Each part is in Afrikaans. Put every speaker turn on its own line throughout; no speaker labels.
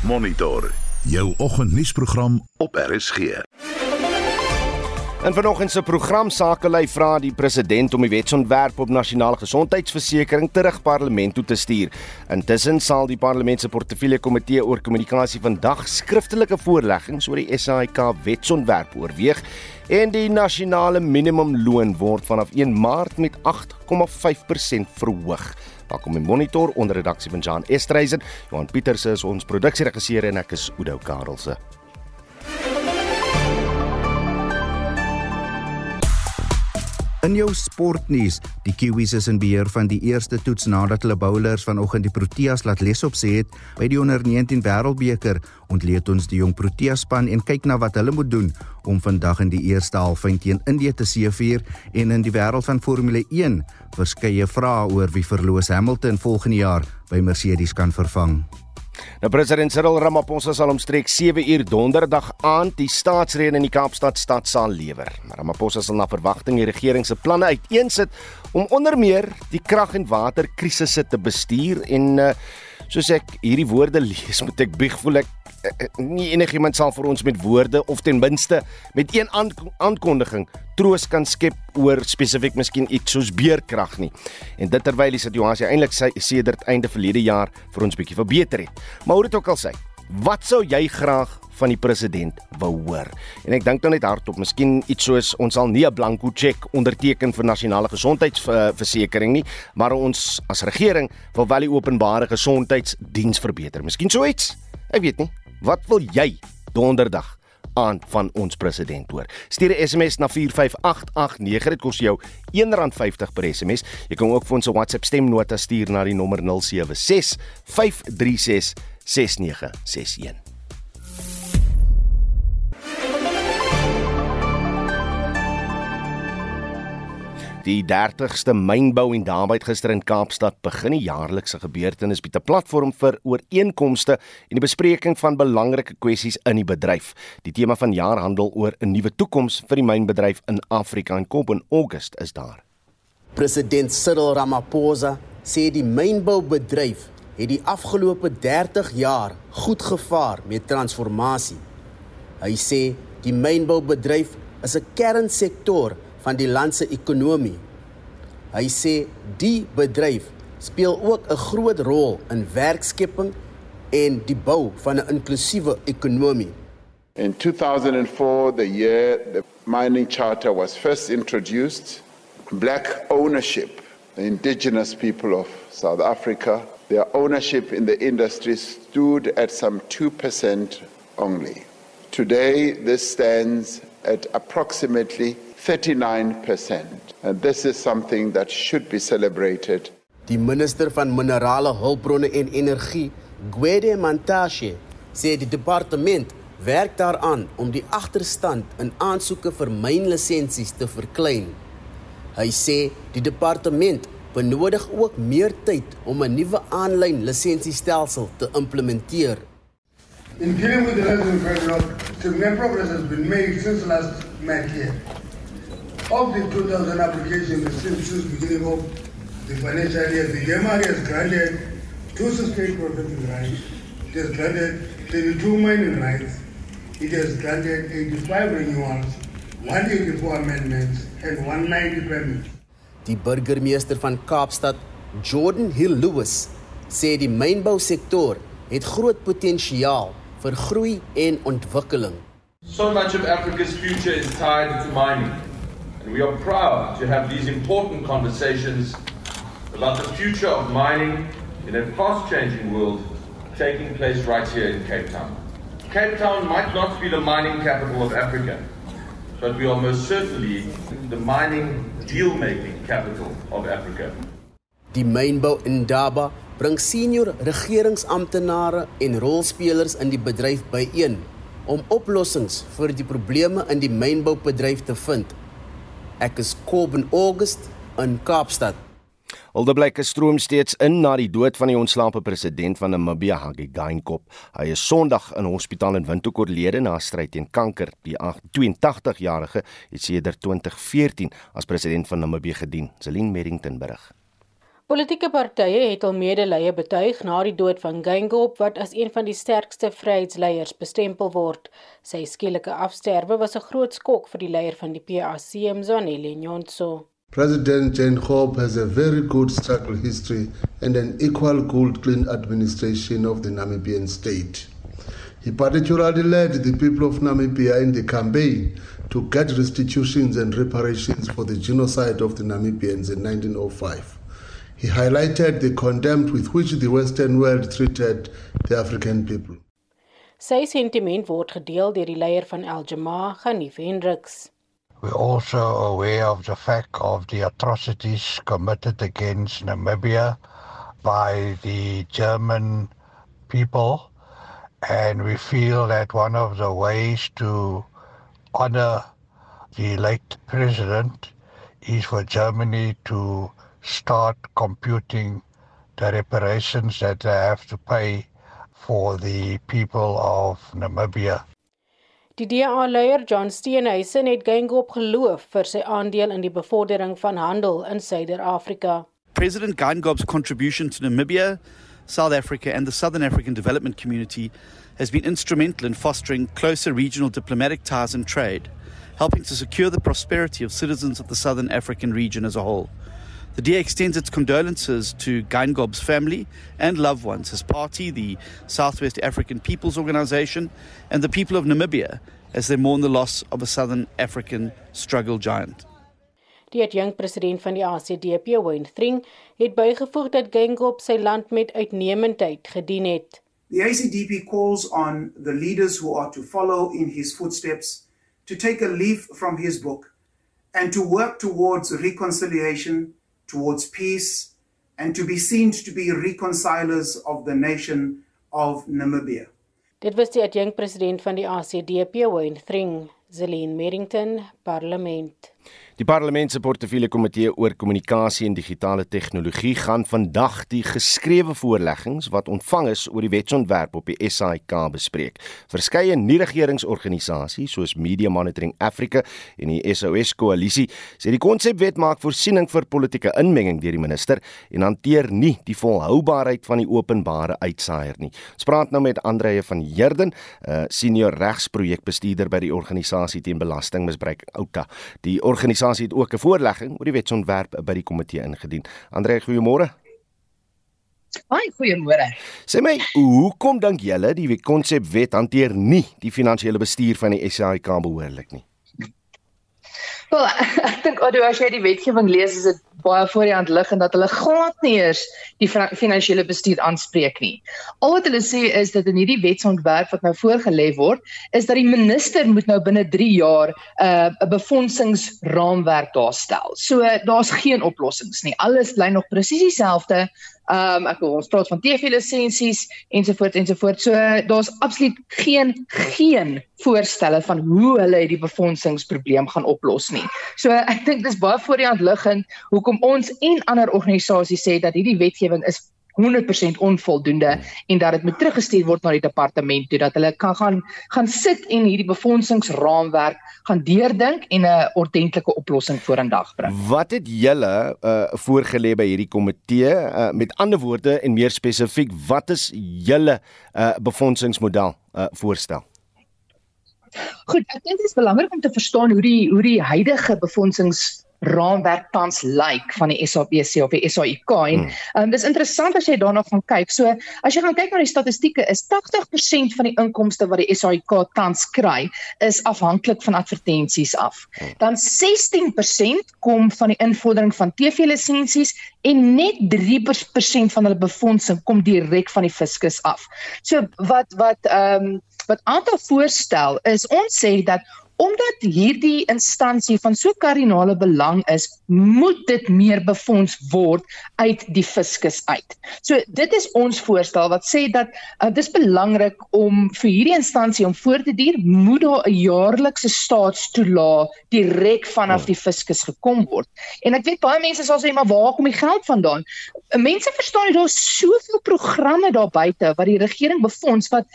Monitor jou oggendnuusprogram op RSG.
In vanoggend se program Sakelei vra die president om die wetsontwerp op nasionale gesondheidsversekering terug parlement toe te stuur. Intussen sal die parlement se portefeulje komitee oor kommunikasie vandag skriftelike voorleggings oor die SAIK wetsontwerp oorweeg en die nasionale minimumloon word vanaf 1 Maart met 8,5% verhoog. Welkom in Monitor onder redaksie van Jan Estreisen. Johan Pieters is ons produksieregisseur en ek is Udo Karelse.
In jou sportnuus, die Kiwis is in beheer van die eerste toets nadat hulle bowlers vanoggend die Proteas laat les op sê het by die onder 19 Wêreldbeker. Ontleed ons die jong Protea span en kyk na wat hulle moet doen om vandag in die eerste halfyn teen Indië te seëvier en in die wêreld van Formule 1 verskeie vrae oor wie verloos Hamilton volgende jaar by Mercedes kan vervang.
Nou president Cyril Ramaphosa sal omstreeks 7 uur donderdag aand die staatsrede in die Kaapstad stad sal lewer. Ramaphosa sal na verwagting die regering se planne uiteensit om onder meer die krag en waterkrisisse te bestuur en uh, soos ek hierdie woorde lees, moet ek bieg voel ek nie enigiemand sal vir ons met woorde of ten minste met een aankondiging troos kan skep oor spesifiek miskien iets soos beerkrag nie. En dit terwyl die situasie eintlik sedert einde verlede jaar vir ons bietjie verbeter het. Maar hoe dit ook al sê, wat sou jy graag van die president wou hoor. En ek dink dan net hardop, miskien iets soos ons sal nie 'n blanko cheque onderteken vir nasionale gesondheidsversekering nie, maar ons as regering wil wel die openbare gesondheidsdiens verbeter. Miskien so iets. Ek weet nie. Wat wil jy donderdag aan van ons president hoor. Stuur 'n SMS na 45889. Dit kos jou R1.50 per SMS. Jy kan ook vir ons 'n WhatsApp stemnota stuur na die nommer 076 536 6961. Die 30ste mynbou en daarby gister in Kaapstad begin die jaarlikse gebeurtenis bied 'n platform vir ooreenkomste en die bespreking van belangrike kwessies in die bedryf. Die tema van jaar handel oor 'n nuwe toekoms vir die mynbedryf in Afrika en kom in Augustus is daar.
President Cyril Ramaphosa sê die mynboubedryf het die afgelope 30 jaar goed gevaar met transformasie. Hy sê die mynboubedryf is 'n kernsektor van die land se ekonomie. Hy sê die bedryf speel ook 'n groot rol in werkskepping en die bou van 'n inklusiewe ekonomie.
In 2004, the year the mining charter was first introduced, black ownership, the indigenous people of South Africa, their ownership in the industry stood at some 2% only. Today, this stands at approximately 39%. And this is something that should be celebrated.
Die minister van minerale hulpbronne en energie, Gwede Mantashe, sê die departement werk daaraan om die agterstand in aansoeke vir mynlisensies te verklein. Hy sê die departement benodig ook meer tyd om 'n nuwe aanlyn lisensiestelsel te implementeer.
In dealing with the lesson federal, significant progress has been made since last met here. Of the 2,000 applications received since the beginning of the financial year, the MRE has granted two state processing rights, it has granted 32 mining rights, it has granted 85 renewals, 184 amendments, and 190 permits.
Die burgemeester van Kaapstad, Jordan Hill Lewis, said sê die mynbousektor het groot potensiaal vir groei en ontwikkeling.
So much of Africa's future is tied to mining. And we are proud to have these important conversations about the future of mining in a fast changing world taking place right here in Cape Town. Cape Town might not be the mining capital of Africa, but we are most certainly the mining deal making capital of Africa.
Die mynbou in Daba bring senior regeringsamptenare en rolspelers in die bedryf byeen om oplossings vir die probleme in die mynboubedryf te vind. Ek is Kobben August in Kaapstad.
Aldeblyk stroom steeds in na die dood van die ontslape president van Namibia, Hage Geingob. Hy is Sondag in hospitaal in Windhoek oorlede na 'n stryd teen kanker. Die 82-jarige het sedert 2014 as president van Namibië gedien. Celine Merrington berig.
Politieke partye het al medelee betuig na die dood van Geingob wat as een van die sterkste vryheidsleiers bestempel word. Sy skielike afsterwe was 'n groot skok vir die leier van die PAC, Mzwaneli Nyonso.
President Jane Hope has a very good struggle history and an equal good clean administration of the Namibian state. He particularly led the people of Namibia in the campaign to get restitutions and reparations for the genocide of the Namibians in 1905. He highlighted the contempt with which the Western world treated the African people.
Sy sentiment word gedeel deur die leier van Al-Jamaa, Ghanif Hendricks.
We're also aware of the fact of the atrocities committed against Namibia by the German people and we feel that one of the ways to honor the late president is for Germany to start computing the reparations that they have to pay for the people of Namibia.
Die DA-leier John Steenhuisen het Geingob geloof vir sy aandeel in die bevordering van handel in Suider-Afrika.
President Geingob's contribution to Namibia, South Africa and the Southern African development community has been instrumental in fostering closer regional diplomatic ties and trade, helping to secure the prosperity of citizens of the Southern African region as a whole. The DA extends its condolences to Geingob's family and loved ones, his party, the Southwest African People's Organization, and the people of Namibia as they mourn the loss of a Southern African struggle giant.
Die adjunkt president van die ACDP, Wayne Thring, het bygevoeg dat Geingob sy land met uitnemendheid gedien het.
The ACDP calls on the leaders who are to follow in his footsteps to take a leaf from his book and to work towards reconciliation towards peace and to be seen to be reconcilers of the nation of Namibia.
Dit was die adjunkt president van die ACDP, Wayne Thring, Zelene Merrington, Parlement.
Die parlement se portefeulje komitee oor kommunikasie en digitale tegnologie gaan vandag die geskrewe voorleggings wat ontvang is oor die wetsontwerp op die SAIK bespreek. Verskeie nie-regeringsorganisasies soos Media Monitoring Africa en die SOS koalisie sê die konsepwet maak voorsiening vir politieke inmenging deur die minister en hanteer nie die volhoubaarheid van die openbare uitsaaier nie. Ons praat nou met Andreje van Heerden, 'n uh, senior regsprojekbestuurder by die organisasie teen belastingmisbruik OUTA. Die organisasie organisasie het ook 'n voorlegging oor die wetsontwerp by die komitee ingedien. Andre, goeiemôre.
Haai, goeiemôre.
Sê my, hoekom dink julle die konsepwet hanteer nie die finansiële bestuur van die SAIK behoorlik nie?
Wel, ek dink as jy die wetgewing lees, is dit baie voor die hand lig en dat hulle glad nie eers die finansiële bestuur aanspreek nie. Al wat hulle sê is dat in hierdie wetsontwerp wat nou voorgelê word, is dat die minister moet nou binne 3 jaar uh, 'n befondsingsraamwerk daarstel. So daar's geen oplossings nie. Alles bly nog presies dieselfde. Ehm um, ek wil ons praat van TV lisensies ensovoorts ensovoorts. So daar's absoluut geen geen voorstelle van hoe hulle hierdie befondsingsprobleem gaan oplos nie. So ek dink dis baie voor die hand liggend hoekom ons en ander organisasies sê dat hierdie wetgewing is 100% onvoldoende en dat dit moet teruggestuur word na die departement toe dat hulle kan gaan gaan sit en hierdie befondsingsraamwerk gaan deurdink en 'n ordentlike oplossing vorendag bring.
Wat het julle uh, voorgelê by hierdie komitee? Uh, met ander woorde en meer spesifiek, wat is julle uh, befondsingsmodel uh, voorstel?
Goed, ek dink dit is belangrik om te verstaan hoe die hoe die huidige befondsings raamwerk tans lyk like van die SABC of die SAIK en hmm. um, dis interessant as jy daarna gaan kyk. So as jy gaan kyk na die statistieke is 80% van die inkomste wat die SAIK tans kry is afhanklik van advertensies af. Hmm. Dan 16% kom van die invordering van TV lisensies en net 3% van hulle befondsing kom direk van die fiskus af. So wat wat ehm um, wat aantal voorstel is ons sê dat omdat hierdie instansie van so kardinale belang is, moet dit meer befonds word uit die fiskus uit. So dit is ons voorstel wat sê dat uh, dis belangrik om vir hierdie instansie om voor te duur, moet daar 'n jaarlikse staatstoelaag direk vanaf die fiskus gekom word. En ek weet baie mense sal sê maar waar kom die geld vandaan? Mense verstaan nie daar's soveel programme daar buite wat die regering befonds wat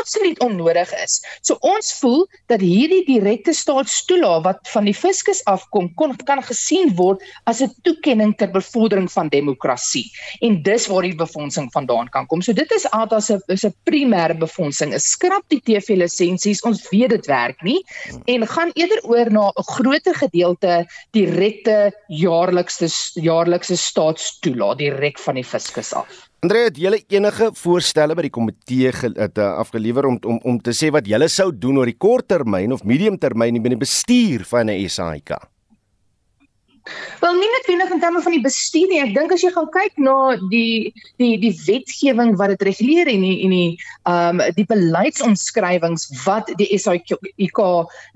absoluut onnodig is. So ons voel dat hierdie direkte staatstoelaag wat van die fiskus afkom kon kan gesien word as 'n toekenning ter bevordering van demokrasie. En dis waar die befondsing vandaan kan kom. So dit is altyd 'n is 'n primêre befondsing. Is skrap die TV lisensies. Ons weet dit werk nie en gaan eerder oor na 'n groter gedeelte direkte jaarlikse jaarlikse staatstoelaag direk van die fiskus af.
Andre, het julle enige voorstelle by die komitee uh, afgelewer om om om te sê wat julle sou doen oor die korttermyn of mediumtermyn binne bestuur van 'n SAIK?
Wel nie noodwendig in terme van die bestuur nie. Ek dink as jy gaan kyk na die die die wetgewing wat dit reguleer en die en die ehm um, die beleidsomskrywings wat die SAIK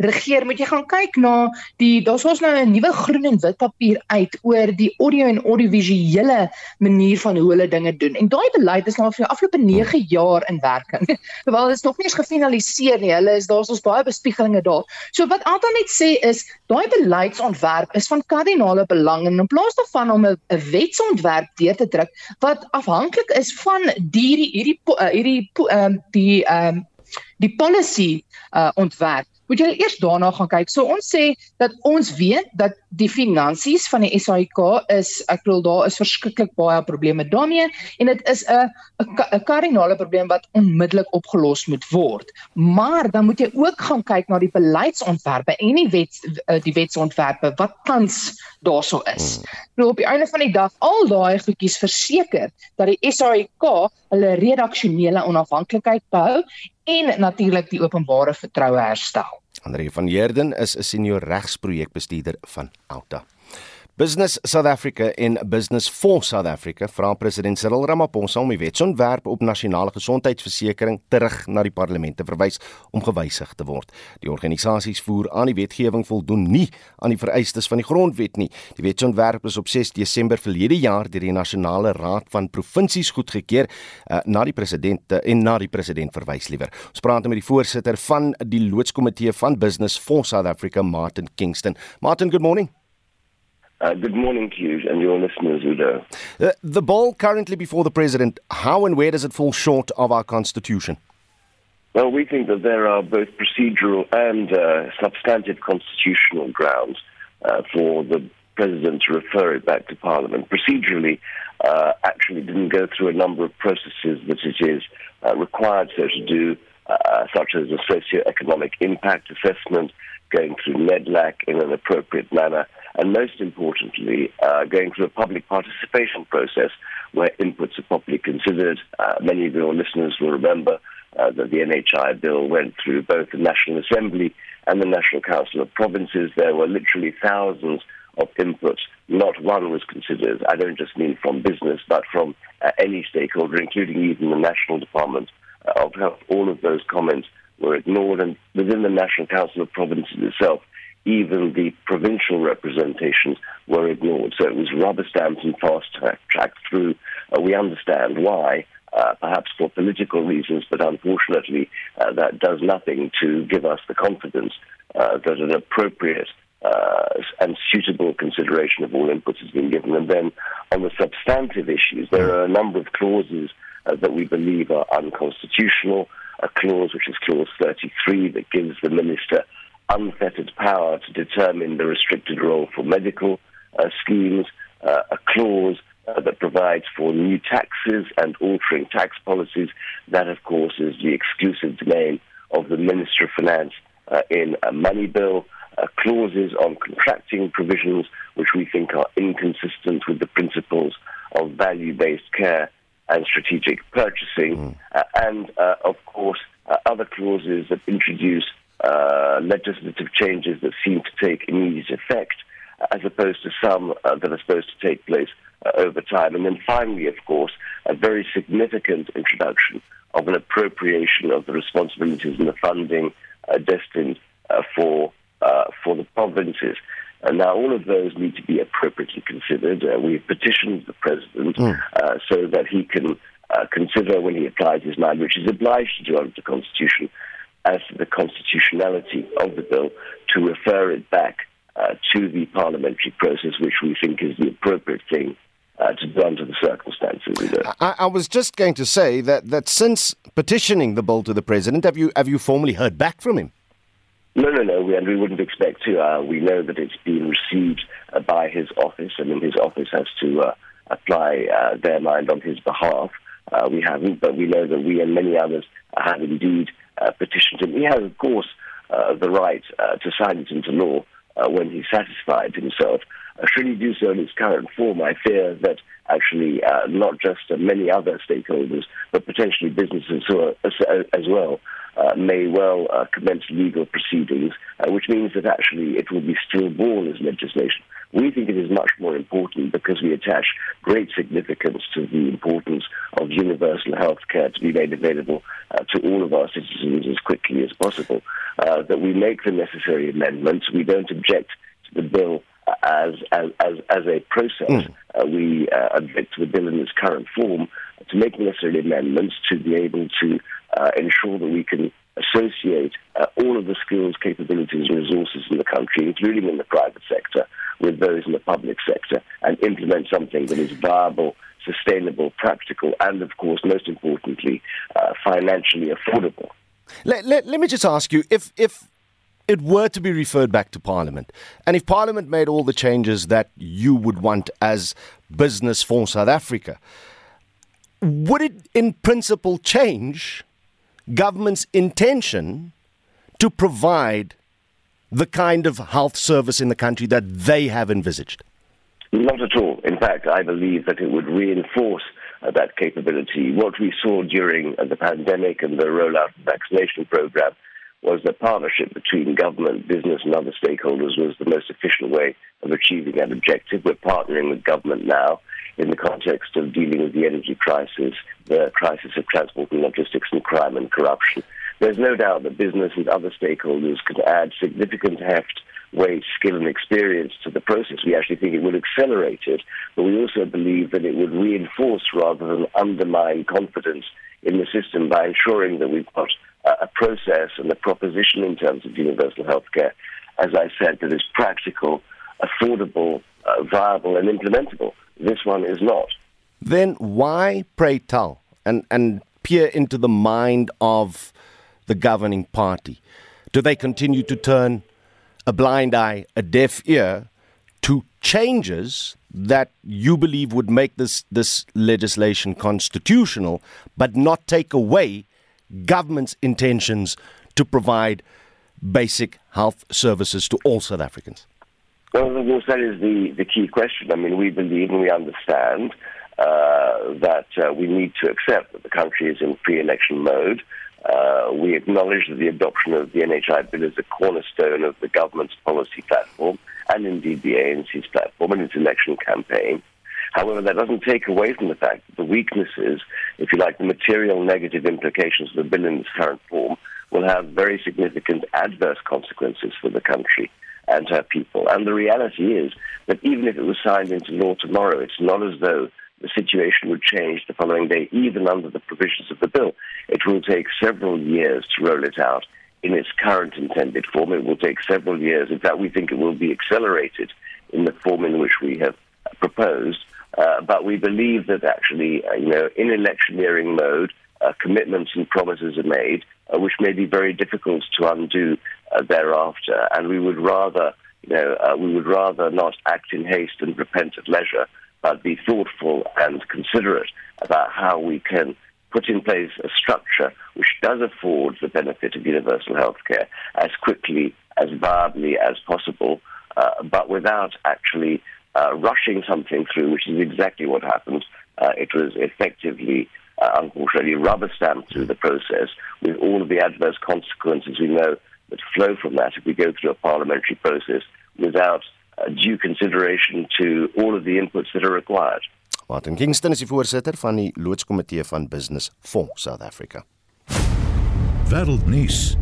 regeer, moet jy gaan kyk na die daar's ons nou 'n nuwe groen en wit papier uit oor die audio en audiovisuele manier van hoe hulle dinge doen. En daai beleid is nou vir die afgelope 9 jaar in werking. Terwyl dit nog nie eens gefinaliseer nie. Hulle is daar's ons baie bespiegelinge daar. So wat altyd net sê is daai beleidsontwerp is van Kadie nasionale belang en in plaas daarvan om 'n wetsontwerp deur te druk wat afhanklik is van die hierdie hierdie ehm die ehm die policy uh, ontwerp moet jy eers daarna gaan kyk. So ons sê dat ons weet dat die finansies van die SAIK is ek bedoel daar is verskriklik baie probleme daarmee en dit is 'n 'n kardinale probleem wat onmiddellik opgelos moet word. Maar dan moet jy ook gaan kyk na die beleidsontwerpe en die wet eh, die wetsontwerpe wat tans daarso is. Nou op die einde van die dag al daai goedjies verseker dat die SAIK hulle redaksionele onafhanklikheid behou en natuurlik die openbare vertroue herstel.
Andre van Heerden is 'n senior regsprojekbestuurder van Alta. Business South Africa en Business for South Africa vra president Cyril Ramaphosa om die wetsontwerp op nasionale gesondheidsversekering terug na die parlement te verwys om gewysig te word. Die organisasies voer aan die wetgewing voldoen nie aan die vereistes van die grondwet nie. Die wetsontwerp is op 6 Desember verlede jaar deur die Nasionale Raad van Provinsies goedgekeur uh, na die president uh, en na die president verwys liewer. Ons praat met die voorsitter van die loodskomitee van Business for South Africa, Martin Kingston. Martin, good morning.
Uh, good morning to you and your listeners, Udo.
Uh, the ball currently before the president, how and where does it fall short of our constitution?
Well, we think that there are both procedural and uh, substantive constitutional grounds uh, for the president to refer it back to Parliament. Procedurally, uh, actually didn't go through a number of processes that it is uh, required so to do, such as a socio-economic impact assessment, going through NEDLAC in an appropriate manner, and most importantly, uh, going through a public participation process where inputs are properly considered. Uh, many of your listeners will remember uh, that the NHI bill went through both the National Assembly and the National Council of Provinces. There were literally thousands of inputs. Not one was considered. I don't just mean from business, but from uh, any stakeholder, including even the National Department of Health. All of those comments were ignored, and within the National Council of Provinces itself, even the provincial representations were ignored. So it was rubber stamped and fast tracked through. Uh, we understand why, uh, perhaps for political reasons, but unfortunately, uh, that does nothing to give us the confidence uh, that an appropriate uh, and suitable consideration of all inputs has been given. And then on the substantive issues, there are a number of clauses uh, that we believe are unconstitutional. A clause, which is clause 33, that gives the minister unfettered power to determine the restricted role for medical uh, schemes, uh, a clause uh, that provides for new taxes and altering tax policies. That, of course, is the exclusive domain of the Minister of Finance uh, in a money bill. Uh, clauses on contracting provisions, which we think are inconsistent with the principles of value based care and strategic purchasing, mm. uh, and uh, of course, other clauses that introduce uh, legislative changes that seem to take immediate effect, as opposed to some uh, that are supposed to take place uh, over time. And then finally, of course, a very significant introduction of an appropriation of the responsibilities and the funding uh, destined uh, for for the provinces. And now all of those need to be appropriately considered. we've petitioned the president mm. so that he can consider when he applies his mind, which is obliged to do under the constitution, as to the constitutionality of the bill to refer it back uh, to the parliamentary process, which we think is the appropriate thing uh, to do under the circumstances.
I, I was just going to say that, that since petitioning the bill to the president, have you have you formally heard back from him?
No, no, no, we, and we wouldn't expect to. Uh, we know that it's been received uh, by his office, and then his office has to uh, apply uh, their mind on his behalf. Uh, we haven't, but we know that we and many others have indeed petitioned him. He has, of course, uh, the right uh, to sign it into law uh, when he satisfied himself. Uh, should he do so in its current form, I fear that actually uh, not just uh, many other stakeholders, but potentially businesses are, as, as well, uh, may well uh, commence legal proceedings, uh, which means that actually it will be stillborn as legislation. We think it is much more important because we attach great significance to the importance of universal health care to be made available uh, to all of our citizens as quickly as possible, uh, that we make the necessary amendments. We don't object to the bill as as as, as a process. Mm. Uh, we uh, object to the bill in its current form to make necessary amendments to be able to uh, ensure that we can associate uh, all of the skills, capabilities, and resources in the country, including in the private sector, with those in the public sector, and implement something that is viable, sustainable, practical, and, of course, most importantly, uh, financially affordable.
Let, let, let me just ask you if if it were to be referred back to Parliament, and if Parliament made all the changes that you would want as business for South Africa, would it in principle change government's intention to provide the kind of health service in the country that they have envisaged?
Not at all. In fact, I believe that it would reinforce uh, that capability. What we saw during uh, the pandemic and the rollout of the vaccination program was that partnership between government, business, and other stakeholders was the most efficient way of achieving that objective. We're partnering with government now in the context of dealing with the energy crisis, the crisis of transport and logistics, and crime and corruption. There's no doubt that business and other stakeholders can add significant heft, weight, skill, and experience to the process. We actually think it would accelerate it, but we also believe that it would reinforce rather than undermine confidence in the system by ensuring that we've got a process and a proposition in terms of universal health care, as I said, that is practical, affordable, uh, viable, and implementable. This one is not.
Then why, pray tell, and, and peer into the mind of the governing party? Do they continue to turn a blind eye, a deaf ear to changes that you believe would make this, this legislation constitutional, but not take away government's intentions to provide basic health services to all South Africans?
Well, of course, that is the, the key question. I mean, we believe and we understand uh, that uh, we need to accept that the country is in pre election mode. Uh, we acknowledge that the adoption of the NHI bill is a cornerstone of the government's policy platform and indeed the ANC's platform and its election campaign. However, that doesn't take away from the fact that the weaknesses, if you like, the material negative implications of the bill in its current form will have very significant adverse consequences for the country and her people. And the reality is that even if it was signed into law tomorrow, it's not as though the situation would change the following day, even under the provisions of the bill. It will take several years to roll it out in its current intended form. It will take several years. In fact, we think it will be accelerated in the form in which we have proposed. Uh, but we believe that actually, uh, you know, in electioneering mode, uh, commitments and promises are made, uh, which may be very difficult to undo uh, thereafter. And we would rather, you know, uh, we would rather not act in haste and repent at leisure, but be thoughtful and considerate about how we can put in place a structure which does afford the benefit of universal health care as quickly, as viably as possible, uh, but without actually uh, rushing something through, which is exactly what happened. Uh, it was effectively, uh, unfortunately, rubber stamped through the process with all of the adverse consequences we know that flow from that if we go through a parliamentary process without uh, due consideration to all of the inputs that are required.
Martin Kingston is die voorsitter van die loodskomitee van Business for South Africa.
Wêreldnuus.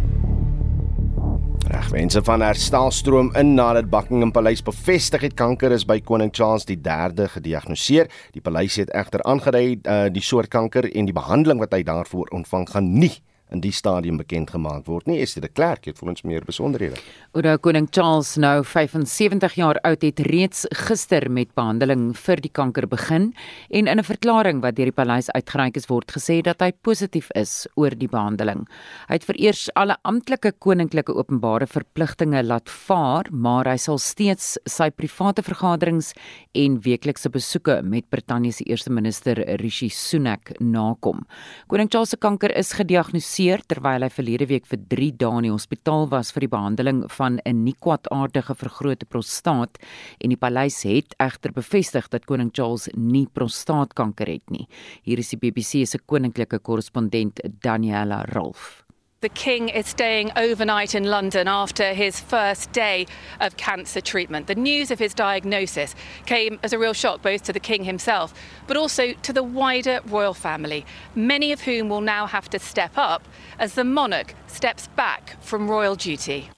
Reg, mense van herstelstroom in nadat Buckingham Paleis bevestig het kanker is by koning Charles III gediagnoseer. Die paleis het egter aangedui uh, die soort kanker en die behandeling wat hy daarvoor ontvang gaan nie in die stadium bekend gemaak word nie. Esther de Klerk het vir ons meer besonderhede.
Oor koning Charles nou 75 jaar oud het reeds gister met behandeling vir die kanker begin en in 'n verklaring wat deur die paleis uitgereik is word gesê dat hy positief is oor die behandeling. Hy het vereers alle amptelike koninklike openbare verpligtinge laat vaar, maar hy sal steeds sy private vergaderings en weeklikse besoeke met Brittanje se eerste minister Rishi Sunak nakom. Koning Charles se kanker is gediagnoseer terwyl hy verlede week vir 3 dae in die hospitaal was vir die behandeling van 'n nie kwaadaardige vergrote prostaat en die paleis het egter bevestig dat koning Charles nie prostaatkanker het nie. Hier is die BBC se koninklike korrespondent Daniela Rolf.
The King is staying overnight in London after his first day of cancer treatment. The news of his diagnosis came as a real shock both to the King himself, but also to the wider royal family, many of whom will now have to step up as the monarch steps back from royal duty.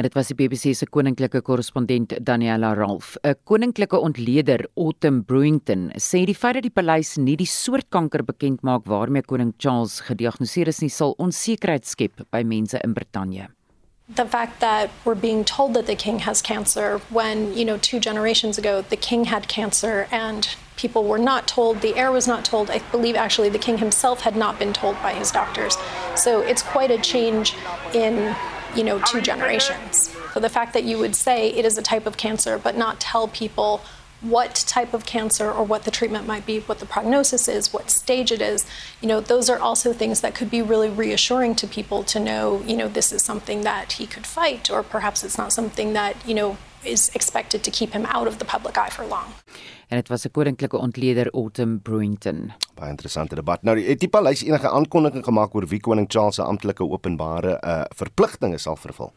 En dit was die BBC se koninklike korrespondent Daniela Rolf. 'n Koninklike ontleder, Autumn Brewington, sê die feit dat die paleis nie die soort kanker bekend maak waarmee koning Charles gediagnoseer is nie, sal onsekerheid skep by mense in Brittanje.
the fact that we're being told that the king has cancer when you know two generations ago the king had cancer and people were not told the heir was not told i believe actually the king himself had not been told by his doctors so it's quite a change in you know, two generations. So the fact that you would say it is a type of cancer, but not tell people what type of cancer or what the treatment might be, what the prognosis is, what stage it is, you know, those are also things that could be really reassuring to people to know, you know, this is something that he could fight, or perhaps it's not something that, you know, is expected to keep him out of the public eye for long.
en dit was 'n koninklike ontleder Autumn Brewington.
Baie interessante debat. Nou het die paleis enige aankondiging gemaak oor wie koning Charles se amptelike openbare uh, verpligtinge sal vervul.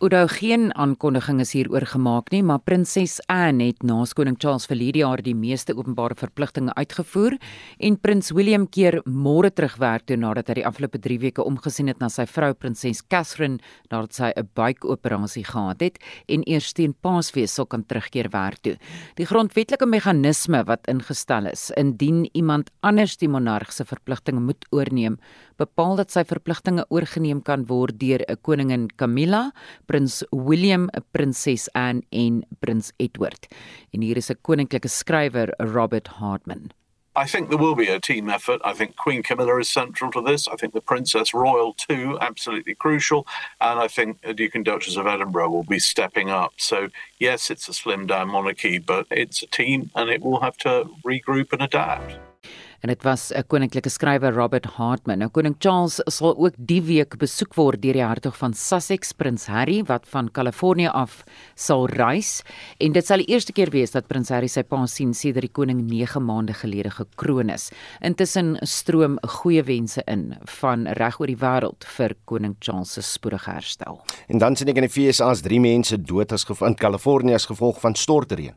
Oudou geen aankondiging is hieroor gemaak nie, maar prinses Anne het na koning Charles verlede jaar die meeste openbare verpligtinge uitgevoer en prins William keer môre terugwerk toe nadat hy die afgelope 3 weke omgesien het na sy vrou prinses Catherine nadat sy 'n buikoperasie gehad het en eers teen Paasfees sal kan terugkeer werk toe. Die grondwetlike meganisme wat ingestel is indien iemand anders die monarg se verpligtinge moet oorneem, bepaal dat sy verpligtinge oorgeneem kan word deur 'n koningin Camilla, prins William, prinses Anne en prins Edward. En hier is 'n koninklike skrywer, Robert Hartman.
I think there will be a team effort. I think Queen Camilla is central to this. I think the Princess Royal too, absolutely crucial. And I think the Duke and Duchess of Edinburgh will be stepping up. So yes, it's a slim down monarchy, but it's a team and it will have to regroup and adapt.
En dit was 'n koninklike skrywer Robert Hartman. Nou koning Charles sal ook die week besoek word deur die hertog van Sussex, prins Harry wat van Kalifornië af sal reis en dit sal die eerste keer wees dat prins Harry sy pa sien sedert die koning 9 maande gelede gekroon is. Intussen stroom goeie wense in van reg oor die wêreld vir koning Charles se spoedige herstel.
En dan sien ek in die FSA's 3 mense dood as gevolg in Kalifornië as gevolg van stortreën.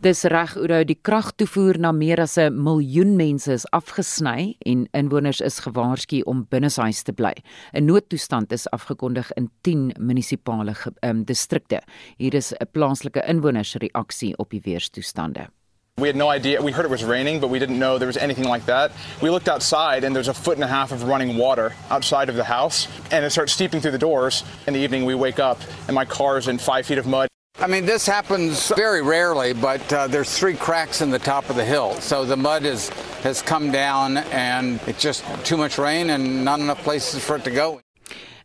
Dis reg oor die kragtoevoer na meer as 'n miljoen mense is afgesny en inwoners is gewaarsku om binneshuis te bly. 'n Noodtoestand is afgekondig in 10 munisipale um, distrikte. Hier is 'n plaaslike inwonersreaksie op die weerstoestande.
We had no idea. We heard it was raining, but we didn't know there was anything like that. We looked outside, and there's a foot and a half of running water outside of the house, and it starts steeping through the doors. In the evening, we wake up, and my car's in five feet of mud.
I mean, this happens very rarely, but uh, there's three cracks in the top of the hill. So the mud is, has come down and it's just too much rain and not enough places for it to go.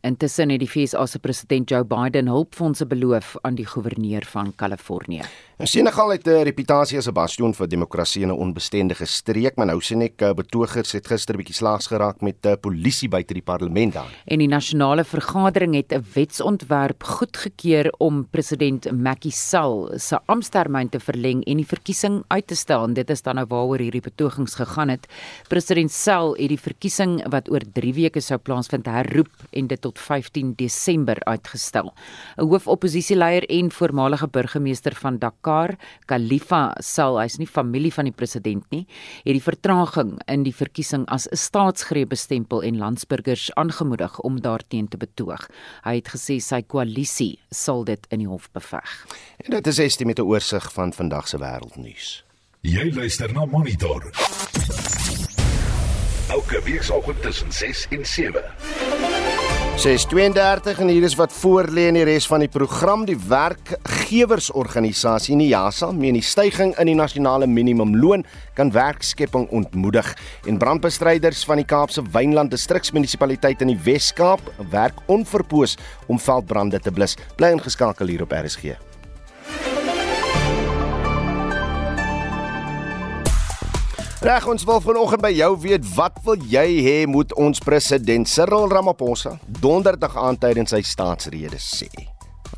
Intussen het die FSA se president Joe Biden hulpfondse beloof aan die goewerneur van Kalifornië.
Senegal het 'n reputasie as 'n bastion vir demokrasie in 'n onbestendige streek, maar nou sien ek eh, betogers het gister 'n bietjie slaags geraak met 'n uh, polisie buite die parlement daar.
En die nasionale vergadering het 'n wetsontwerp goedgekeur om president Macky Sall se amptetermyn te verleng en die verkiesing uit te stel. En dit is dan nou waaroor hierdie betogings gegaan het. President Sall het die verkiesing wat oor 3 weke sou plaasvind herroep en dit tot 15 Desember uitgestel. 'n Hoofoppositieleier en voormalige burgemeester van Dakar Dakar, Khalifa Sall, hy's nie familie van die president nie, het die vertraging in die verkiesing as 'n staatsgreep bestempel en landsburgers aangemoedig om daarteen te betoog. Hy het gesê sy koalisie sal dit in die hof beveg.
En dit is estie met 'n oorsig van vandag se wêreldnuus.
Jy luister na Monitor. Elke weekoggend tussen 6 en 7.
632 en hier is wat voor lê in die res van die program. Die werkgewersorganisasie NIASA meen die stygings in die nasionale minimumloon kan werkskepping ontmoedig. En brandbestryders van die Kaapse Wynland distriksmunisipaliteit in die Wes-Kaap werk onverpoos om veldbrande te blus. Bly ingeskakel hier op RSG Reg ons wil vanoggend by jou weet wat wil jy hê moet ons president Cyril Ramaphosa donderdag aand tydens sy staatsrede sê?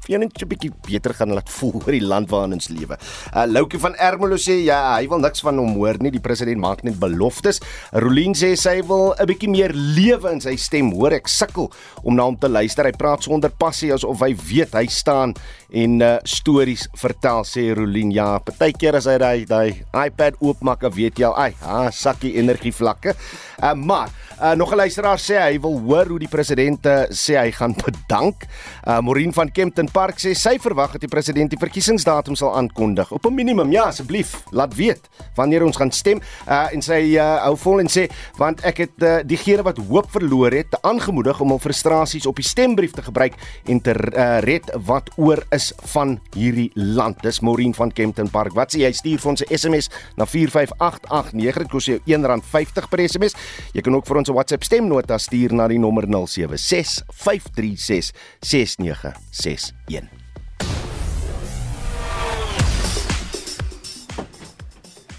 jy net 'n bietjie beter gaan laat voel oor die land waarin ons lewe. Uh Loukie van Ermelo sê ja, hy wil niks van hom hoor nie. Die president maak net beloftes. Rolien sê sy wil 'n bietjie meer lewe in sy stem. Hoor ek sukkel om na hom te luister. Hy praat sonder passie asof hy weet hy staan en uh stories vertel sê Rolien. Ja, partykeer as hy daai daai iPad oopmaak, weet jy al, ai, ha, sakkie energie vlakke. Uh maar uh, nog 'n luisteraar sê hy wil hoor hoe die president sê hy gaan bedank. Uh Maureen van Kempton Park sê sy verwag dat die president die verkiesingsdatum sal aankondig. Op 'n minimum, ja, asseblief, laat weet wanneer ons gaan stem. Uh en sy uh hou vol en sê want ek het uh, diegene wat hoop verloor het, aangemoedig om hul frustrasies op die stembrief te gebruik en te uh, red wat oor is van hierdie land. Dis Maureen van Kempton Park. Wat sê jy? Stuur vir ons 'n SMS na 45889. Dit kos jou R1.50 per SMS. Jy kan ook vir ons 'n WhatsApp stemnota stuur na die nommer 076 536 6961. 1.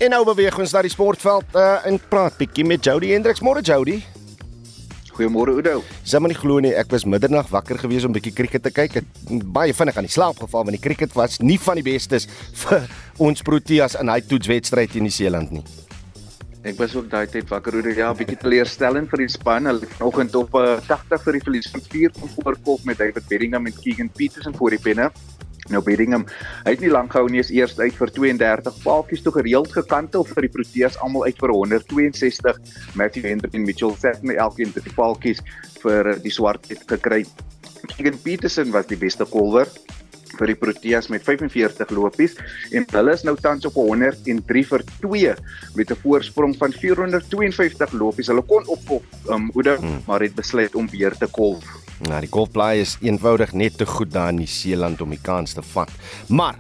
En nou beweeg ons na die sportveld uh, en praat bietjie met Jody Hendriks. Môre Jody.
Goeiemôre Oudo.
Sy maar nie glo nie, ek was middernag wakker gewees om bietjie krieket te kyk. Het baie vinnig aan die slaap geval want die krieket was nie van die bestes vir ons Proteas in hy toetswedstryd teen Nieu-Seeland nie.
Ek was ook daai tyd wakker oor ja, bietjie teleurstellend vir die span. Hulle vanoggend op uh, eh, 80 vir die verlies van 4 van voorkop met David Bedingham en Keegan Petersen voor die penne. Nou Bedingham, hy het nie lank gehou nie, is eers uit vir 32 paaltjies toe gereeld gekantel vir die Proteas almal uit vir 162. Matthew Hendrick en Mitchell Sutton elkeen drie paaltjies vir die swart het gekry. Keegan Petersen was die beste kolwer vir die Proteas met 45 lopies en hulle is nou tans op 103 vir 2 met 'n voorsprong van 452 lopies. Hulle kon opkop um Oude, hmm. maar het besluit om weer te kolf.
Nou die golfplaai is eenvoudig net te goed daar in die Seeland om die kans te vat. Maar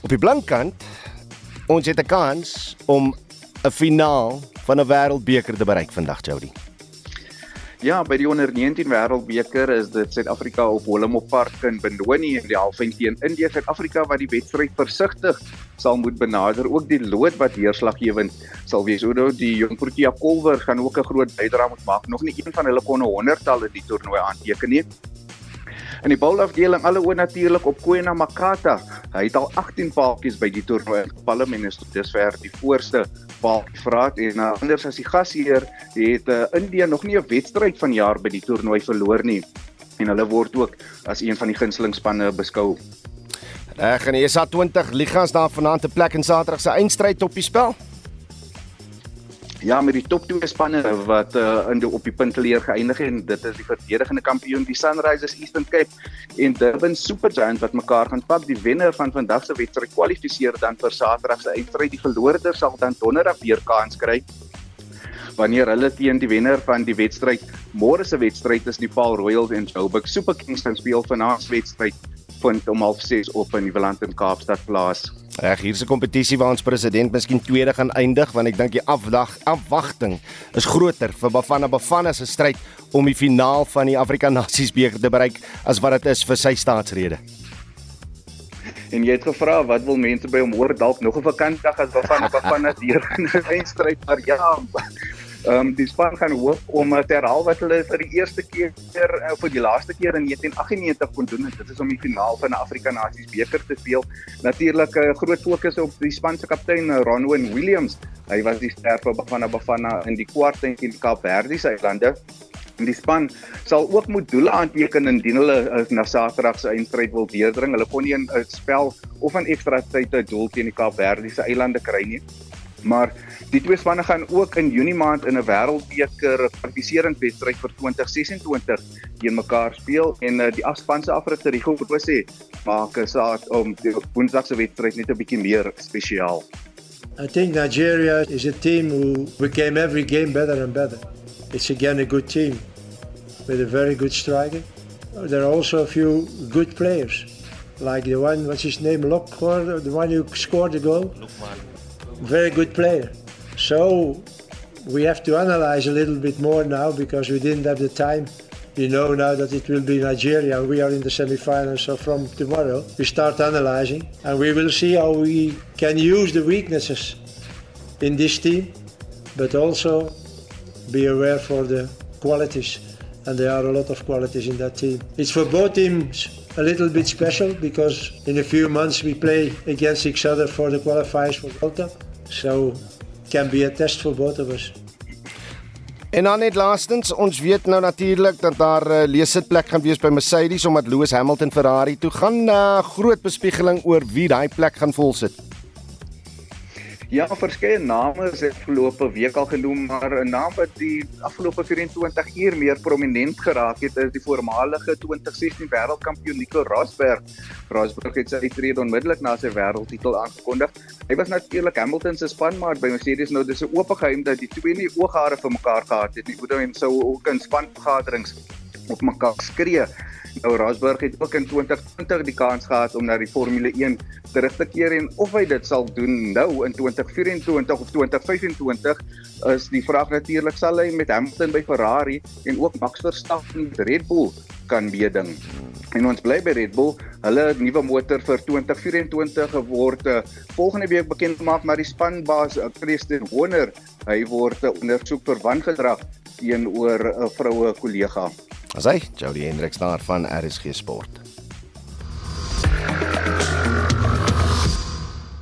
op die blinkkant ons het 'n kans om 'n finaal van 'n wêreldbeker te bereik vandag, Jody.
Ja, by die onder 19 wêreldbeker is dit Suid-Afrika op Holmo Park in Benoni in die halffinale teen Indië. Suid-Afrika wat die wedstryd versigtig sal moet benader. Ook die lood wat deurslaggewend sal wees. Oudo die jong Protea Kolwer gaan ook 'n groot bydrae moet maak. Nog nie een van hulle kon 'n 100-tal in die toernooi aanteken nie. In die bowlafdeling oë natuurlik op Kwena Makata. Hy het al 18 paaltjies by die toernooi gepalle en is tot dusver die voorste paaltjie vraat en uh, anders as die gasheer het uh, India nog nie 'n wedstryd van jaar by die toernooi verloor nie en hulle word ook as een van die gunstelingsspanne beskou.
Reg en hier is daar 20 ligas daar vanaand te plek in Saterdag se eindstryd op die spel.
Ja, met die top 2 spanne wat uh, in die op die punteleer geëindig en dit is die verdedigende kampioen die Sunrisers Eastern Cape en Durban Super Giants wat mekaar gaan pak. Die wenner van vandag se wedstryd kwalifiseer dan vir Saterdag se eindstryd. Die verloorder sal dan donderdag weer kans kry wanneer hulle teen die wenner van die wedstryd môre se wedstryd is die Paul Royals en Joburg Super Kings speel vanaand se wedstryd vind om 06:30 op in die Willand in Kaapstad plaas.
Reg, hier's 'n kompetisie waar ons president miskien tweede gaan eindig want ek dink die afdag afwagting is groter vir Bafana Bafana se stryd om die finaal van die Afrika Nasies beker te bereik as wat dit is vir sy staatsrede.
En jy het gevra wat wil mense by hom hoor dalk nog 'n vakansiedag as Bafana Bafana deur in 'n eindstryd maar ja Ehm um, die span gaan hoop om te herhaal wat hulle vir die eerste keer uh, vir die laaste keer in 1998 kon doen. Dit is om die finaal van die Afrika Nasies beker te speel. Natuurlik 'n uh, groot fokus op die span se kaptein Ronwen Williams. Hy was die ster van Bafana Bafana in die kwart en in Kaapverdi se eilande. En die span sal ook moet doele aanteken indien hulle uh, na Saterdag se eindstryd wil deurdring. Hulle kon nie 'n uh, spel of 'n ekstra tyd 'n doel teen die Kaapverdi se eilande kry nie. Maar die twee spanne gaan ook in Junie maand in 'n wêreldbeker kwalifiserende wedstryd vir 2026 teen mekaar speel en uh, die afspanse afrigter Rigo Kotse maak 'n saak om die Woensdag se wedstryd net 'n bietjie meer spesiaal.
I think Nigeria is a team who became every game better and better. It's again a good team with a very good striker. There are also a few good players, like the one, what's his name, Lockhart, the one who scored the goal. Very good player. So we have to analyze a little bit more now because we didn't have the time. We know now that it will be Nigeria. We are in the semi-finals, so from tomorrow we start analyzing and we will see how we can use the weaknesses in this team, but also be aware for the qualities. And there are a lot of qualities in that team. It's for both teams a little bit special because in a few months we play against each other for the qualifiers for World Cup. So can be a test for both of us.
En dan net laastens, ons weet nou natuurlik dat daar 'n uh, leesitplek gaan wees by Mercedes omdat Lewis Hamilton Ferrari toe gaan 'n uh, groot bespiegeling oor wie daai plek gaan volsit.
Ja, verskeie name is afgelope week al genoem, maar 'n naam wat die afgelope 24 uur meer prominent geraak het, is die voormalige 2016 wêreldkampioen Nico Rosberg. Rosberg het sy trede onmiddellik na sy wêreldtitel aangekondig. Hy was natuurlik Hamilton se spanmaat by Mercedes nou dis 'n oop geheim dat die twee nie ooghare vir mekaar gehad het nie. Oudo en sou ook in spanvergaderings op mekaar skree. Nou Rosberg het ook in 2020 die kans gehad om na die Formule 1 terug te keer en of hy dit sal doen nou in 2024 of 2025 is die vraag natuurlik sal hy met Hamilton by Ferrari en ook Max Verstappen met Red Bull kan meeding. En ons bly by Red Bull. Hulle nuwe motor vir 2024 word uh, volgende week bekend gemaak maar die spanbaas uh, Christian Horner, hy word uh, ondersoek vir wangedrag teenoor 'n uh, vroue kollega.
As hy, Jody Hendriks daar van RSG Sport.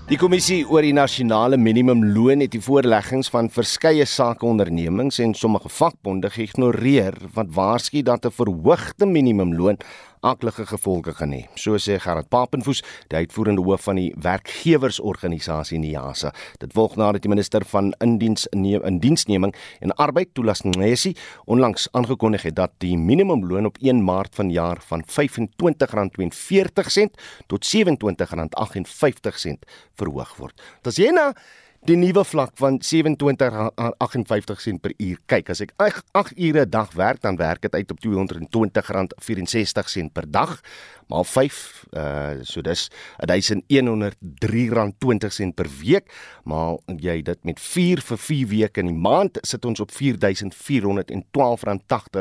Die kommissie oor die nasionale minimumloon het die voorleggings van verskeie sakeondernemings en sommige vakbonde geïgnoreer wat waarsku dat 'n verhoogde minimumloon aklige gevolge gaan hê. So sê Gerard Papenfoos, die uitvoerende hoof van die werkgewersorganisasie NIASA. Dit volg nadat die minister van indiens in diensneming en arbeid Tulas Ngesi onlangs aangekondig het dat die minimumloon op 1 Maart vanjaar van R25.42 tot R27.58 verhoog word. Dit is hierna die nuwe vlak van 27.58 sent per uur. Kyk, as ek 8 ure 'n dag werk, dan werk dit uit op R220.64 sent per dag, maal 5, uh so dis R1103.20 sent per week, maal jy dit met 4 vir 4 weke in die maand, sit ons op R4412.80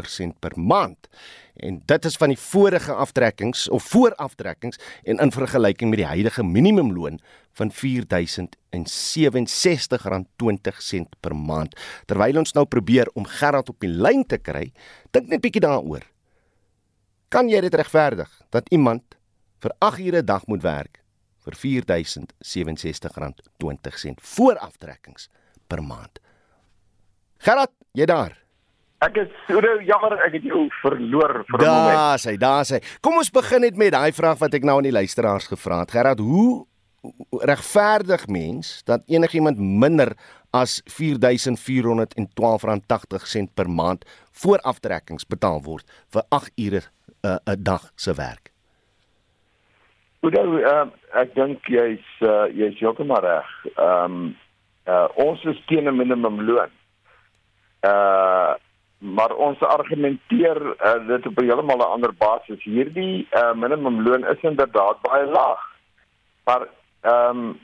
sent per maand en dit is van die vorige aftrekkings of vooraftrekkings en in vergelyking met die huidige minimumloon van R4067.20 per maand. Terwyl ons nou probeer om Gerard op die lyn te kry, dink net bietjie daaroor. Kan jy dit regverdig dat iemand vir 8 ure 'n dag moet werk vir R4067.20 vooraftrekkings per maand? Gerard, jy daar?
Ek is so jammer ek het jou verloor vir 'n
moment.
Daar
sê, daar sê. Kom ons begin net met daai vraag wat ek nou aan die luisteraars gevra het. Gerard, hoe regverdig mens dat enigiemand minder as R4412.80 per maand voor aftrekkings betaal word vir 8 ure 'n uh, 'n dag se werk?
Nou, uh, ek dink jy's uh, jy's heeltemal reg. Ehm um, uh, ons is teen 'n minimumloon. Uh maar ons argumenteer uh, dit op 'n heeltemal ander basis. Hierdie uh, minimumloon is inderdaad baie laag. Maar ehm um,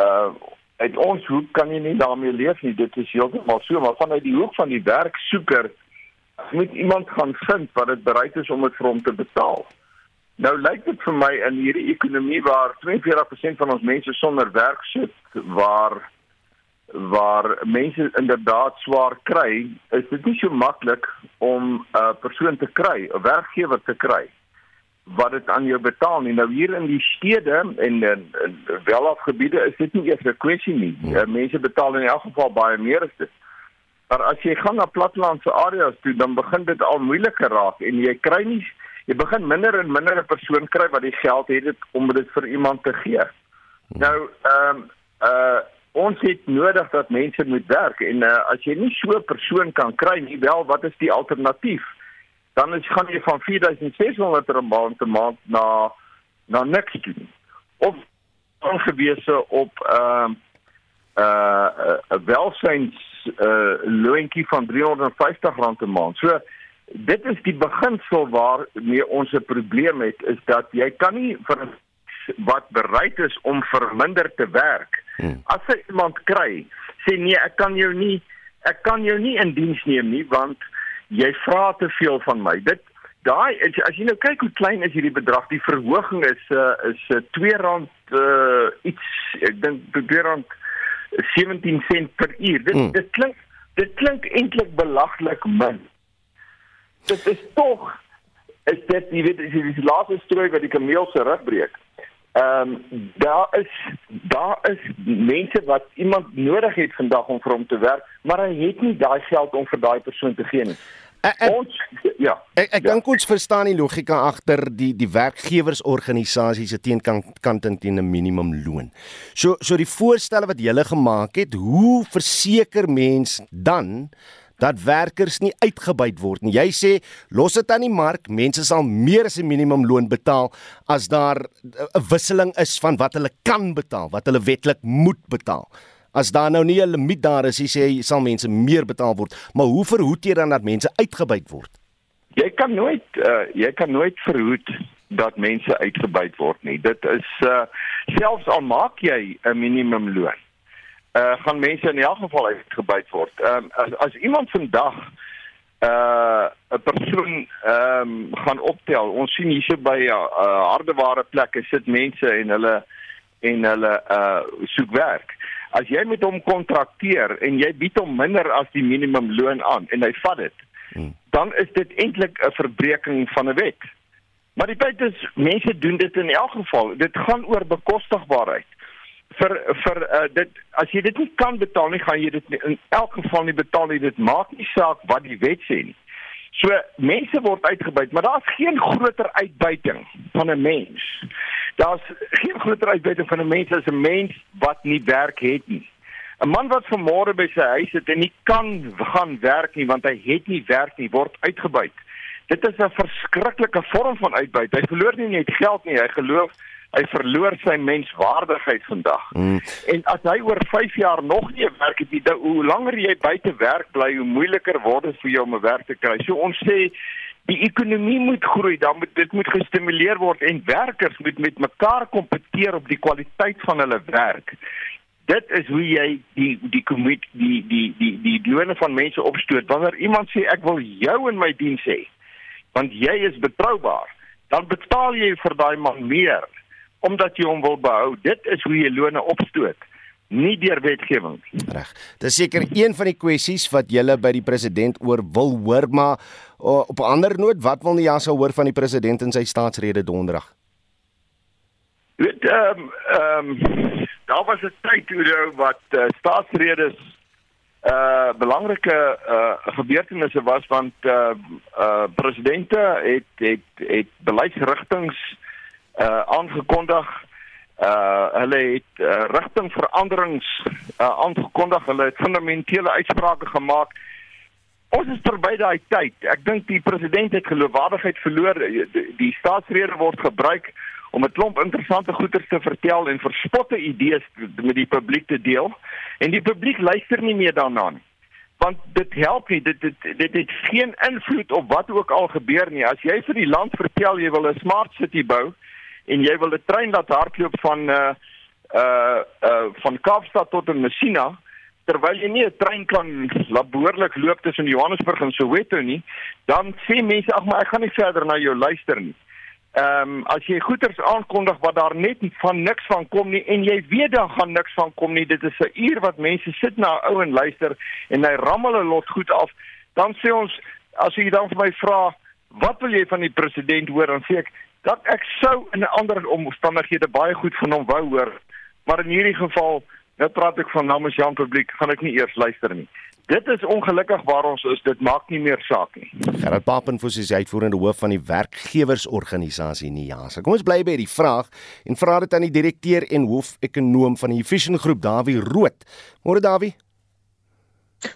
uh uit ons hoek kan jy nie daarmee leef nie. Dit is heeltemal so, maar vanuit die hoek van die werksoeker moet iemand gaan vind wat dit bereid is om dit vir hom te betaal. Nou lyk dit vir my in hierdie ekonomie waar 42% van ons mense sonder werk sit, waar waar mense inderdaad swaar kry, is dit nie so maklik om 'n uh, persoon te kry, 'n werkgewer te kry wat dit aan jou betaal nie. Nou hier in die stede en in, in welafgebiede is dit nie eers 'n kwessie nie. Ja. Uh, mense betaal in elk geval baie meer as dit. Maar as jy gaan na plattelandse areas toe, dan begin dit al moeiliker raak en jy kry nie jy begin minder en minder 'n persoon kry wat die geld het om dit vir iemand te gee. Nou ehm um, uh ons het nodig dat mense moet werk en uh, as jy nie so 'n persoon kan kry nie, wel wat is die alternatief? Dan is gaan jy van 4600 per maand te maand na na niks doen. Of ongewese op ehm uh, uh 'n welsyns uh loontjie van R350 'n maand. So dit is die beginsel waarmee ons 'n probleem het is dat jy kan nie vir wat bereid is om vir minder te werk. Hmm. As jy iemand kry, sê nee, ek kan jou nie ek kan jou nie in diens neem nie want jy vra te veel van my. Dit daai as jy nou kyk hoe klein is hierdie bedrag, die verhoging is uh, is R2 uh, uh iets ek dink R2 17 sent per uur. Dit hmm. dit klink dit klink eintlik belaglik min. Dit is tog is dit jy weet is die laaste strooi wat die kameel se rug breek. Ehm um, daar is daar is mense wat iemand nodig het vandag om vir hom te werk, maar hy het nie daai geld om vir daai persoon te gee nie.
Ek, ek, ons ja. Ek ek dink ja. ons verstaan die logika agter die die werkgewersorganisasies se teenkant kant teen 'n minimumloon. So so die voorstelle wat julle gemaak het, hoe verseker mens dan dat werkers nie uitgebuit word nie. Jy sê los dit aan die mark, mense sal meer as 'n minimumloon betaal as daar 'n wisseling is van wat hulle kan betaal, wat hulle wetlik moet betaal. As daar nou nie 'n limiet daar is, sê jy sal mense meer betaal word, maar hoe verhoed jy dan dat mense uitgebuit word?
Jy kan nooit uh, jy kan nooit verhoed dat mense uitgebuit word nie. Dit is uh, selfs al maak jy 'n minimumloon, uh gaan mense in elk geval uitgebuit word. Ehm um, as as iemand vandag uh 'n persoon ehm um, gaan optel. Ons sien hierso by 'n uh, hardeware plekke sit mense en hulle en hulle uh soek werk as jy met hom kontrakteer en jy bied hom minder as die minimumloon aan en hy vat dit, hmm. dan is dit eintlik 'n verbreeking van 'n wet. Maar die feit is mense doen dit in elk geval. Dit gaan oor bekostigbaarheid. Vir vir uh, dit as jy dit nie kan betaal nie, gaan jy dit nie, in elk geval nie betaal nie. Dit maak nie saak wat die wet sê nie. So mense word uitgebuit, maar daar's geen groter uitbuiting van 'n mens Daar's geen groter uitbuiting van 'n mens as 'n mens wat nie werk het nie. 'n Man wat vanmôre by sy huis sit en nie kan gaan werk nie want hy het nie werk nie, word uitgebuit. Dit is 'n verskriklike vorm van uitbuit. Hy verloor nie net geld nie, hy geloof hy verloor sy menswaardigheid vandag. Mm. En as hy oor 5 jaar nog nie werk het nie, hoe langer jy buite werk bly, hoe moeiliker word dit vir jou om 'n werk te kry. So ons sê die ekonomie moet groei, dan moet dit moet gestimuleer word en werkers moet met mekaar kompeteer op die kwaliteit van hulle werk. Dit is hoe jy die die komit die die die die lone van mense opstoot. Wanneer iemand sê ek wil jou in my diens hê, want jy is betroubaar, dan betaal jy vir daai man meer omdat jy hom wil behou. Dit is hoe jy lone opstoot nie deur wetgewing nie.
Reg. Dis seker een van die kwessies wat julle by die president oor wil hoor, maar op 'n ander noot, wat wil nie ja sou hoor van die president in sy staatsrede donderdag?
Dit ehm um, ehm um, daar was 'n tyd toe nou wat uh, staatsredes uh belangrike uh gebeurtenisse was want uh uh presidente het het het beleidsrigtinge uh aangekondig. Uh hulle het uh, rigtingveranderings uh, aangekondig. Hulle het fundamentele uitsprake gemaak. Ons is verby daai tyd. Ek dink die president het geloofwaardigheid verloor. Die, die staatsrede word gebruik om 'n klomp interessante goeters te vertel en verspotte idees met die publiek te deel. En die publiek luister nie meer daarna nie. Want dit help nie. Dit dit dit het geen invloed op wat ook al gebeur nie. As jy vir die land vertel jy wil 'n smart city bou en jy wil 'n trein laat hardloop van uh uh uh van Kaapstad tot in Messina terwyl jy nie 'n trein kan laat behoorlik loop tussen Johannesburg en Soweto nie, dan sê mense ag maar ek gaan nie verder na jou luister nie. Ehm um, as jy goeders aankondig wat daar net van niks van kom nie en jy weet daar gaan niks van kom nie, dit is 'n uur wat mense sit na 'n ou en luister en hy rammel 'n lot goed af, dan sê ons as jy dan vir my vra, wat wil jy van die president hoor? Dan sê ek dat ek sou in 'n ander omstandighede baie goed van hom wou hoor, maar in hierdie geval, nou praat ek van namens Jan publiek, gaan ek nie eers luister nie. Dit is ongelukkig waar ons is, dit maak nie meer saak nie.
Gerard Papenfoos is uitvoerende hoof van die werkgewersorganisasie NIASA. Kom ons bly by die vraag en vra dit aan die direkteur en hoofekonoom van die Efficient Groep, Dawie Rood. Môre Dawie.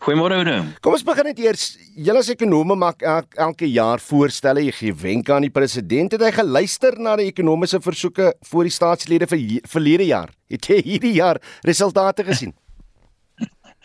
Goeiemôre oude.
Kom ons begin net eers. Julle as ekonome maak elke jaar voorstelle. Jy gee wenke aan die president. Het hy geluister na die ekonomiese versoeke voor die staatslede vir verlede jaar? Het jy hierdie jaar resultate gesien?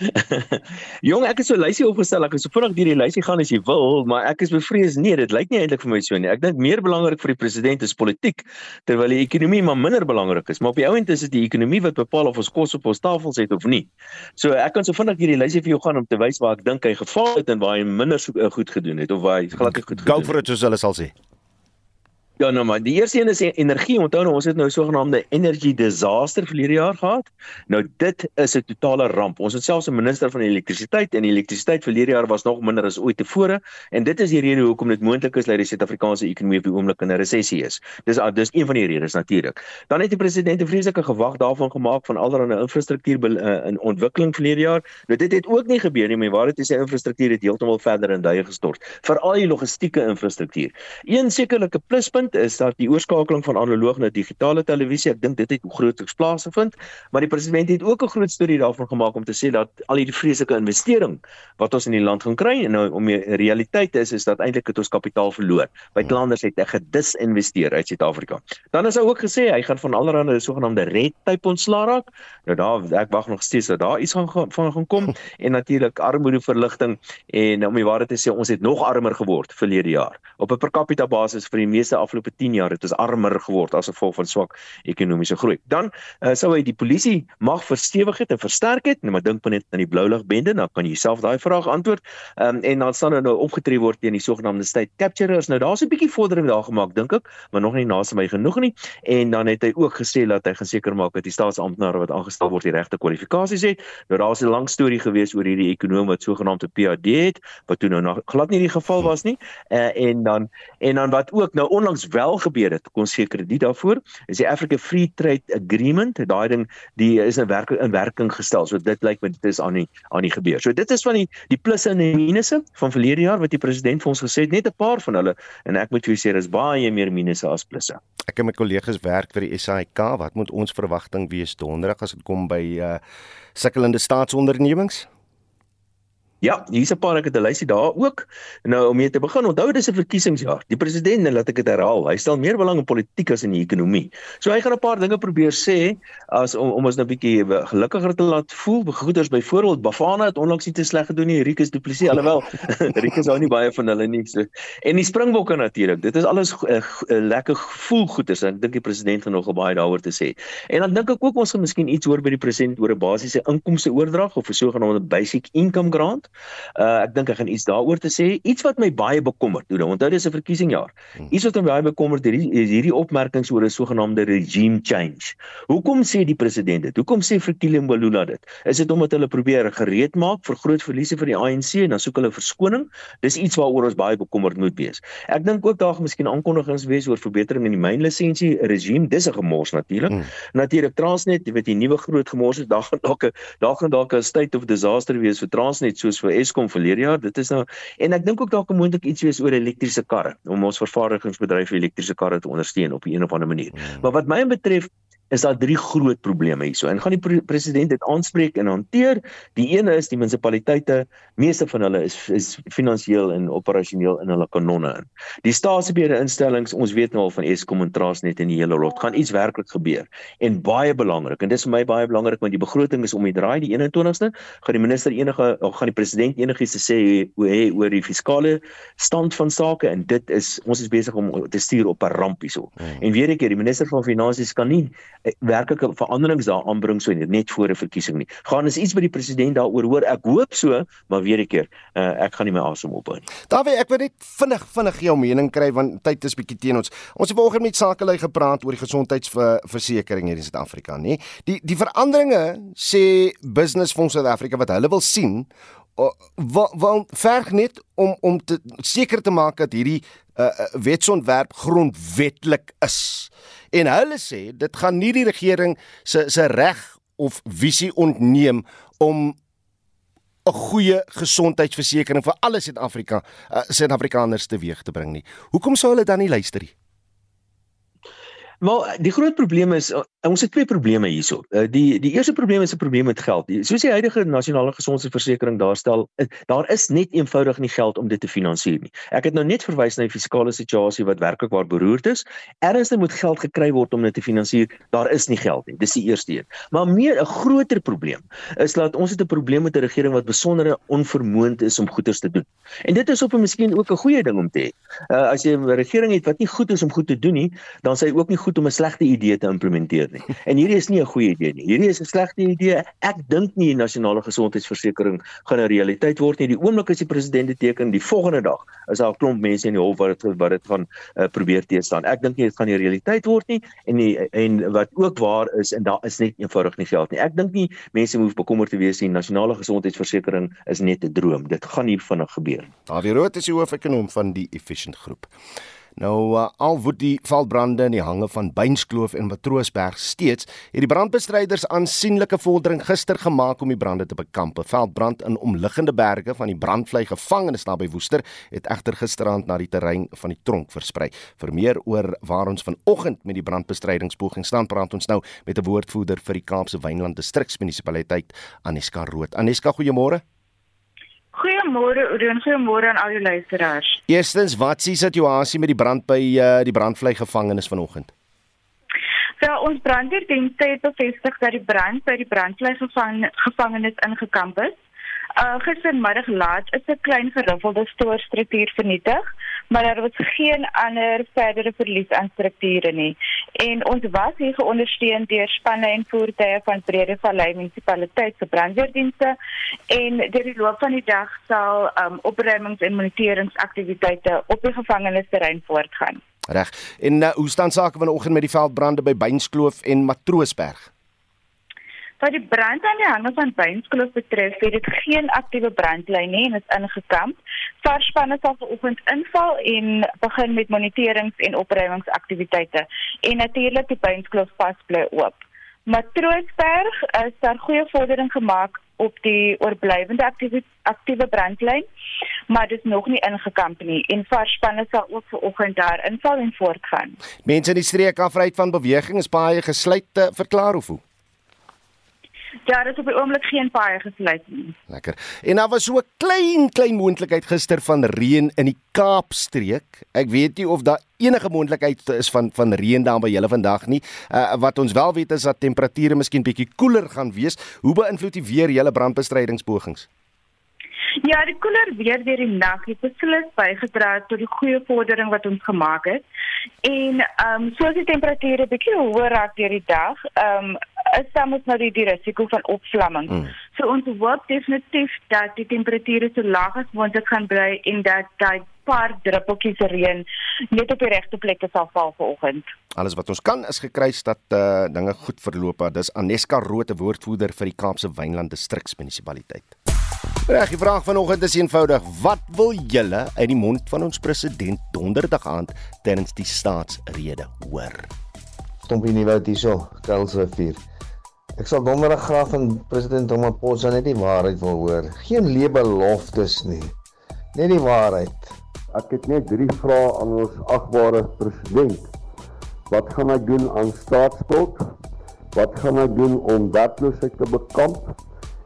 Jong, ek het so 'n lysie opgestel. Ek het so vinnig deur die lysie gaan as jy wil, maar ek is bevrees nee, dit lyk nie eintlik vir my so nie. Ek dink meer belangrik vir die president is politiek terwyl die ekonomie maar minder belangrik is. Maar op die ouend is dit die ekonomie wat bepaal of ons kos op ons tafels het of nie. So ek kan so vinnig hierdie lysie vir jou gaan om te wys waar ek dink hy gefaal het en waar hy minder so, uh, goed gedoen het of waar hy glad nie goed gedoen
het. Go for it soos hulle sal sê.
Ja nou maar die eerste een is energie. Onthou nou ons het nou sogenaamde energy disaster verlede jaar gehad. Nou dit is 'n totale ramp. Ons het selfs 'n minister van elektrisiteit en elektrisiteit verlede jaar was nog minder as ooit tevore en dit is die rede hoekom dit moontlik is dat die Suid-Afrikaanse ekonomie op die oomblik in 'n resessie is. Dis ah, dis een van die redes natuurlik. Dan het die president 'n vreeslike gewag daarvan gemaak van allerlei infrastruktuur uh, in ontwikkeling verlede jaar. Nou dit het ook nie gebeur nie, maar waar dit is sy infrastruktuur het heeltemal verder in duie gestort. Veral die logistieke infrastruktuur. Een sekerlike pluspunt punt is dat die oorskakeling van analoog na digitale televisie, ek dink dit het grootliks plaasgevind, maar die president het ook 'n groot storie daarvan gemaak om te sê dat al hierdie vreeslike investering wat ons in die land gaan kry en nou om die realiteit is is dat eintlik het ons kapitaal verloor. Buitelanders het gedisinvesteer uit Suid-Afrika. Dan is hy ook gesê hy gaan van allerlei sogenaamde red tape ontslaa raak. Nou daar ek wag nog steeds dat daar iets gaan van gaan kom en natuurlik armoedeverligting en om die waarheid te sê ons het nog armer geword verlede jaar. Op 'n per capita basis vir die meeste afloop afgelope 10 jaar het ons armer geword as gevolg van swak ekonomiese groei. Dan uh, sou hy die polisie mag verstewig het en versterk het, nou maar dink net aan die blou lig bende, dan kan jy self daai vraag antwoord. Ehm um, en dan staan nou opgetree word teen die sogenaamde state capturers. Nou daar's 'n bietjie vordering daar gemaak dink ek, maar nog nie naas my genoeg nie. En dan het hy ook gesê dat hy geseker maak dat die staatsamptenare wat aangestel word die regte kwalifikasies het. Nou daar's 'n lang storie gewees oor hierdie ekonom wat sogenaamde PhD het, wat toe nou nog glad nie die geval was nie. Uh, en dan en dan wat ook nou onlangs wel gebeur het, kon seker dit daarvoor is die Africa Free Trade Agreement, daai ding die is in werking in werking gestel. So dit lyk my dit is aan die aan die gebeur. So dit is van die die plusse en die minusse van verlede jaar wat die president vir ons gesê het, net 'n paar van hulle en ek moet vir julle sê dis baie meer minusse as plusse.
Ek en my kollegas werk vir die SAIK. Wat moet ons verwagting wees donderdag as dit kom by uh sukkelende staatsondernemings?
Ja, hier's 'n paar ek het 'n lysie daar ook. Nou om mee te begin, onthou dis 'n verkiesingsjaar. Die president, laat ek dit herhaal, hy stel meer belang in politiek as in die ekonomie. So hy gaan 'n paar dinge probeer sê as om om ons nou 'n bietjie gelukkiger te laat voel. Goeders byvoorbeeld Bafana het onlangs nie te sleg gedoen nie. Rikus Du Plessis alhoewel Rikus hou nie baie van hulle nie. So. En die Springbokke natuurlik. Dit is alles uh, uh, lekker gevoel goeders. Ek dink die president gaan nogal baie daaroor te sê. En dan dink ek ook ons gaan miskien iets hoor by die president oor 'n basiese inkomste oordrag of 'n sogenaamde basic income grant. Uh ek dink ek gaan iets daaroor te sê, iets wat my baie bekommerd. Doen, onthou dis 'n verkiesingjaar. Hmm. Iets wat my baie bekommerd hierdie is hierdie opmerkings oor 'n sogenaamde regime change. Hoekom sê die president dit? Hoekom sê Fikile Mbalula dit? Is dit omdat hulle probeer gereed maak vir groot verliese vir die ANC en dan soek hulle verskoning? Dis iets waaroor ons baie bekommerd moet wees. Ek dink ook daar gaan miskien aankondigings wees oor verbetering in die mynlisensie regime. Dis 'n gemors natuurlik. Hmm. Natuurlik Transnet, jy weet die nuwe groot gemors is daar gaan dalk 'n daar gaan dalk 'n state of disaster wees vir Transnet soos vir Eskom verlede jaar. Dit is nou en ek dink ook dalk moontlik iets wees oor elektriese karre om ons vervaardigingsbedryf elektriese karre te ondersteun op 'n of ander manier. Hmm. Maar wat my betref is daar drie groot probleme hierso. En gaan die pre president dit aanspreek en hanteer. Die ene is die munisipaliteite, meeste van hulle is is finansiëel en operasioneel in hulle kanonne in. Die staatsbeheerde instellings, ons weet nou al van Eskom en Transnet en die hele lot, gaan iets werklik gebeur. En baie belangrik, en dis vir my baie belangrik want die begroting is om die draai die 21ste, gaan die minister enige of gaan die president enigiets te sê hoe hy oor die fiskale stand van sake en dit is ons is besig om te stuur op 'n ramp hierso. Hmm. En weer 'n keer, die minister van finansies kan nie werklike veranderings daar aanbring so net voor 'n verkiesing nie. Gaan is iets by die president daaroor hoor. Ek hoop so, maar weer 'n keer, uh, ek gaan nie my asem ophou nie.
Dawie, ek wil net vinnig vinnig jou mening kry want tyd is bietjie teen ons. Ons het vanoggend met sakelei gepraat oor die gesondheidsversekering hier in Suid-Afrika, nê? Die die veranderinge sê Business Fonds South Africa wat hulle wil sien want verg net om om te seker te maak dat hierdie uh, wetsontwerp grondwetlik is. En hulle sê dit gaan nie die regering se se reg of visie ontneem om 'n goeie gesondheidsversekering vir alle Suid-Afrika uh, Suid-Afrikaners teweeg te bring nie. Hoekom sou hulle dan nie luister nie?
Maar die groot probleem is uh, ons het twee probleme hierso. Uh, die die eerste probleem is 'n probleem met geld. Soos die huidige nasionale gesondheidsversekering daarstel, uh, daar is net eenvoudig nie geld om dit te finansier nie. Ek het nou net verwys na die fiskale situasie wat werklik waar beroerd is. Ernstig moet geld gekry word om dit te finansier. Daar is nie geld nie. Dis die eerste een. Maar meer 'n groter probleem is dat ons het 'n probleem met 'n regering wat besonder onvermoond is om goeders te doen. En dit is op 'n miskien ook 'n goeie ding om te hê. Uh, as jy 'n regering het wat nie goed is om goed te doen nie, dan sê hy ook nie goed om 'n slegte idee te implementeer nie. En hierdie is nie 'n goeie idee nie. Hierdie is 'n slegte idee. Ek dink nie die nasionale gesondheidsversekering gaan 'n realiteit word nie. Die oomblik as die president dit teken, die volgende dag is daar 'n klomp mense in die hof wat dit wat dit gaan uh, probeer teestaan. Ek dink nie dit gaan 'n realiteit word nie en die, en wat ook waar is en daar is net eenvoudig nie geld nie. Ek dink nie mense hoef bekommerd te wees nie. Nasionale gesondheidsversekering is net 'n droom. Dit gaan nie vinnig gebeur.
Dawie Rood is die hoofekonoom van die Efficient Groep. Nou uh, al woed die veldbrande in die hange van Beinskloof en Matroosberg steeds, het die brandbestryders aansienlike vordering gister gemaak om die brande te bekamp. Veldbrand in omliggende berge van die brandvlei gevangenes naby Woester het egter gisteraand na die terrein van die tronk versprei. Vir meer oor waar ons vanoggend met die brandbestrydingspoging staan, praat ons nou met 'n woordvoerder vir die Kaapse Wynland Distriksmunisipaliteit, Aneska Rood. Aneska, goeiemôre.
Goeiemôre, Oudon, goeiemôre aan al die luisteraars.
Eerstens, wat is die situasie met die brand by uh, die brandvlei gevangenes vanoggend?
Ja, ons brandweerdienste het bevestig dat die brand by die brandvlei gevangenes ingekamp is. Uh gistermiddag laat is 'n klein geriffelde stoorstruktuur vernietig, maar daar was geen ander verdere verlies aan strukture nie. En ons was hier geondersteun deur spanne en voertuie van Brede Vallei munisipaliteit se brandweerdienste en deur die loop van die dag sal um opruimings en moniteringsaktiwiteite op die gevangenesterrein voortgaan.
Reg. En uh, hoe staan sake vanoggend met die veldbrande by Beinskloof en Matroosberg?
Wat die brand aan die hange van Beinskloof betref, het dit geen aktiewe brandlyn nie en is ingekamp. Varspanne sal vanoggend inval en begin met moniterings en opruimingsaktiwiteite en natuurlik die Beinskloof pas bly oop. Matroosberg is daar goeie vordering gemaak op die oorblywende aktiewe aktiewe brandlyn, maar dit is nog nie ingekamp nie en varspanne sal ook vanoggend daar inval en voortgaan.
Mense in die streek afruit van beweging is baie gesluit te verklaar of hoe?
Ja, dit is op die oomblik geen paai gesluit nie.
Lekker. En daar was so 'n klein klein moontlikheid gister van reën in die Kaapstreek. Ek weet nie of daar enige moontlikheid is van van reën daar by julle vandag nie. Uh, wat ons wel weet is dat temperature miskien bietjie koeler gaan wees. Hoe beïnvloed dit weer julle brandbestrydingspogings?
Ja, die koeler weer deur die nag het beslis bygedra tot die goeie vordering wat ons gemaak het. En ehm um, soos die temperature bietjie hoër raak deur die dag, ehm um, is daar mos nou die, die risiko van opvlamming. Mm. So ons hoop definitief dat die temperature so laag as moontlik gaan bly en dat daai paar druppeltjies reën net op die regte plekke sal val vanoggend.
Alles wat ons kan is gekruis dat eh uh, dinge goed verloop. Dis Aneska Rote woordvoerder vir die Kaapse Wynland Distriksmunisipaliteit. Reg, die vraag vanoggend is eenvoudig: Wat wil julle uit die mond van ons president donderdag aand tydens die staatsrede hoor?
Stompie nie wat hierso, Kelsrivier. Ek sal donderdag graag van president Ramaphosa net die waarheid wil hoor. Geen leebeloftes nie. Net die waarheid.
Ek het net drie vrae aan ons agbare president. Wat gaan hy doen aan staatsskuld? Wat gaan hy doen om werkloosheid te bekamp?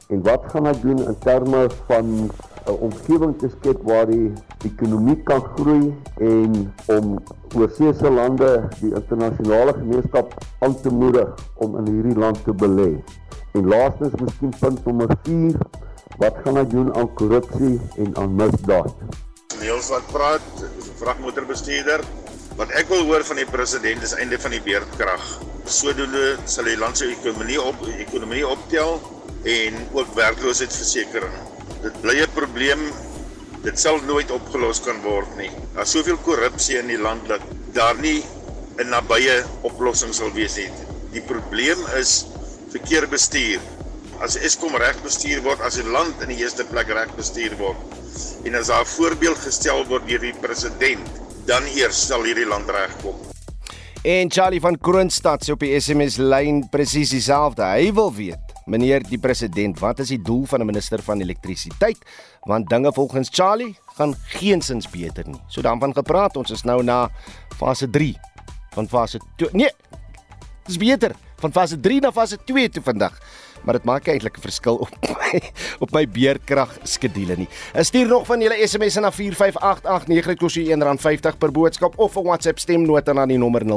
En wat gaan hy doen in terme van 'n omgewing te skep waar die ekonomie kan groei en om oorseese lande die internasionale gemeenskap aan te moedig om in hierdie land te belê. En laastens miskien punt nommer 4, wat gaan hy doen aan korrupsie en aan misdaad?
Niels wat praat, is 'n vragmotorbestuurder. Wat ek wil hoor van die president is einde van die beerdkrag. Sodoende sal die land se ekonomie op ekonomie optel en ook werkloosheidsversekering dit bly 'n probleem. Dit sal nooit opgelos kan word nie. Daar's soveel korrupsie in die land dat daar nie 'n nabye oplossing sal wees nie. Die probleem is verkeerde bestuur. As Eskom reg bestuur word, as die land in die eerste plek reg bestuur word en as daar 'n voorbeeld gestel word deur die president, dan eers sal hierdie land regkom.
En Charlie van Kroonstad sê op die SMS lyn presies dieselfde. Hy wil weet Meneer die president, wat is die doel van 'n minister van elektrisiteit? Want dinge volgens Charlie gaan geensins beter nie. So dan van gepraat, ons is nou na fase 3 van fase 2. Nee. Dis beter van fase 3 na fase 2 toe vandag maar dit maak eintlik 'n verskil op my op my beerkrag skedule nie. Stuur nog van julle SMS'e na 45889 dit kos jou R1.50 per boodskap of 'n WhatsApp stemnota na die nommer 0765366961.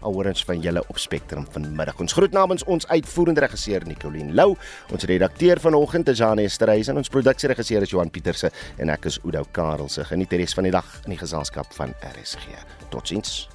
Alhoor ons van julle op Spectrum vanmiddag. Ons groet namens ons uitvoerende regisseur Nicoline Lou, ons redakteur vanoggend is Jane Estreisen, ons produksieregisseur is Johan Pieterse en ek is Oudo Karelse. Geniet die res van die dag in die geselskap van RSG. Totsiens.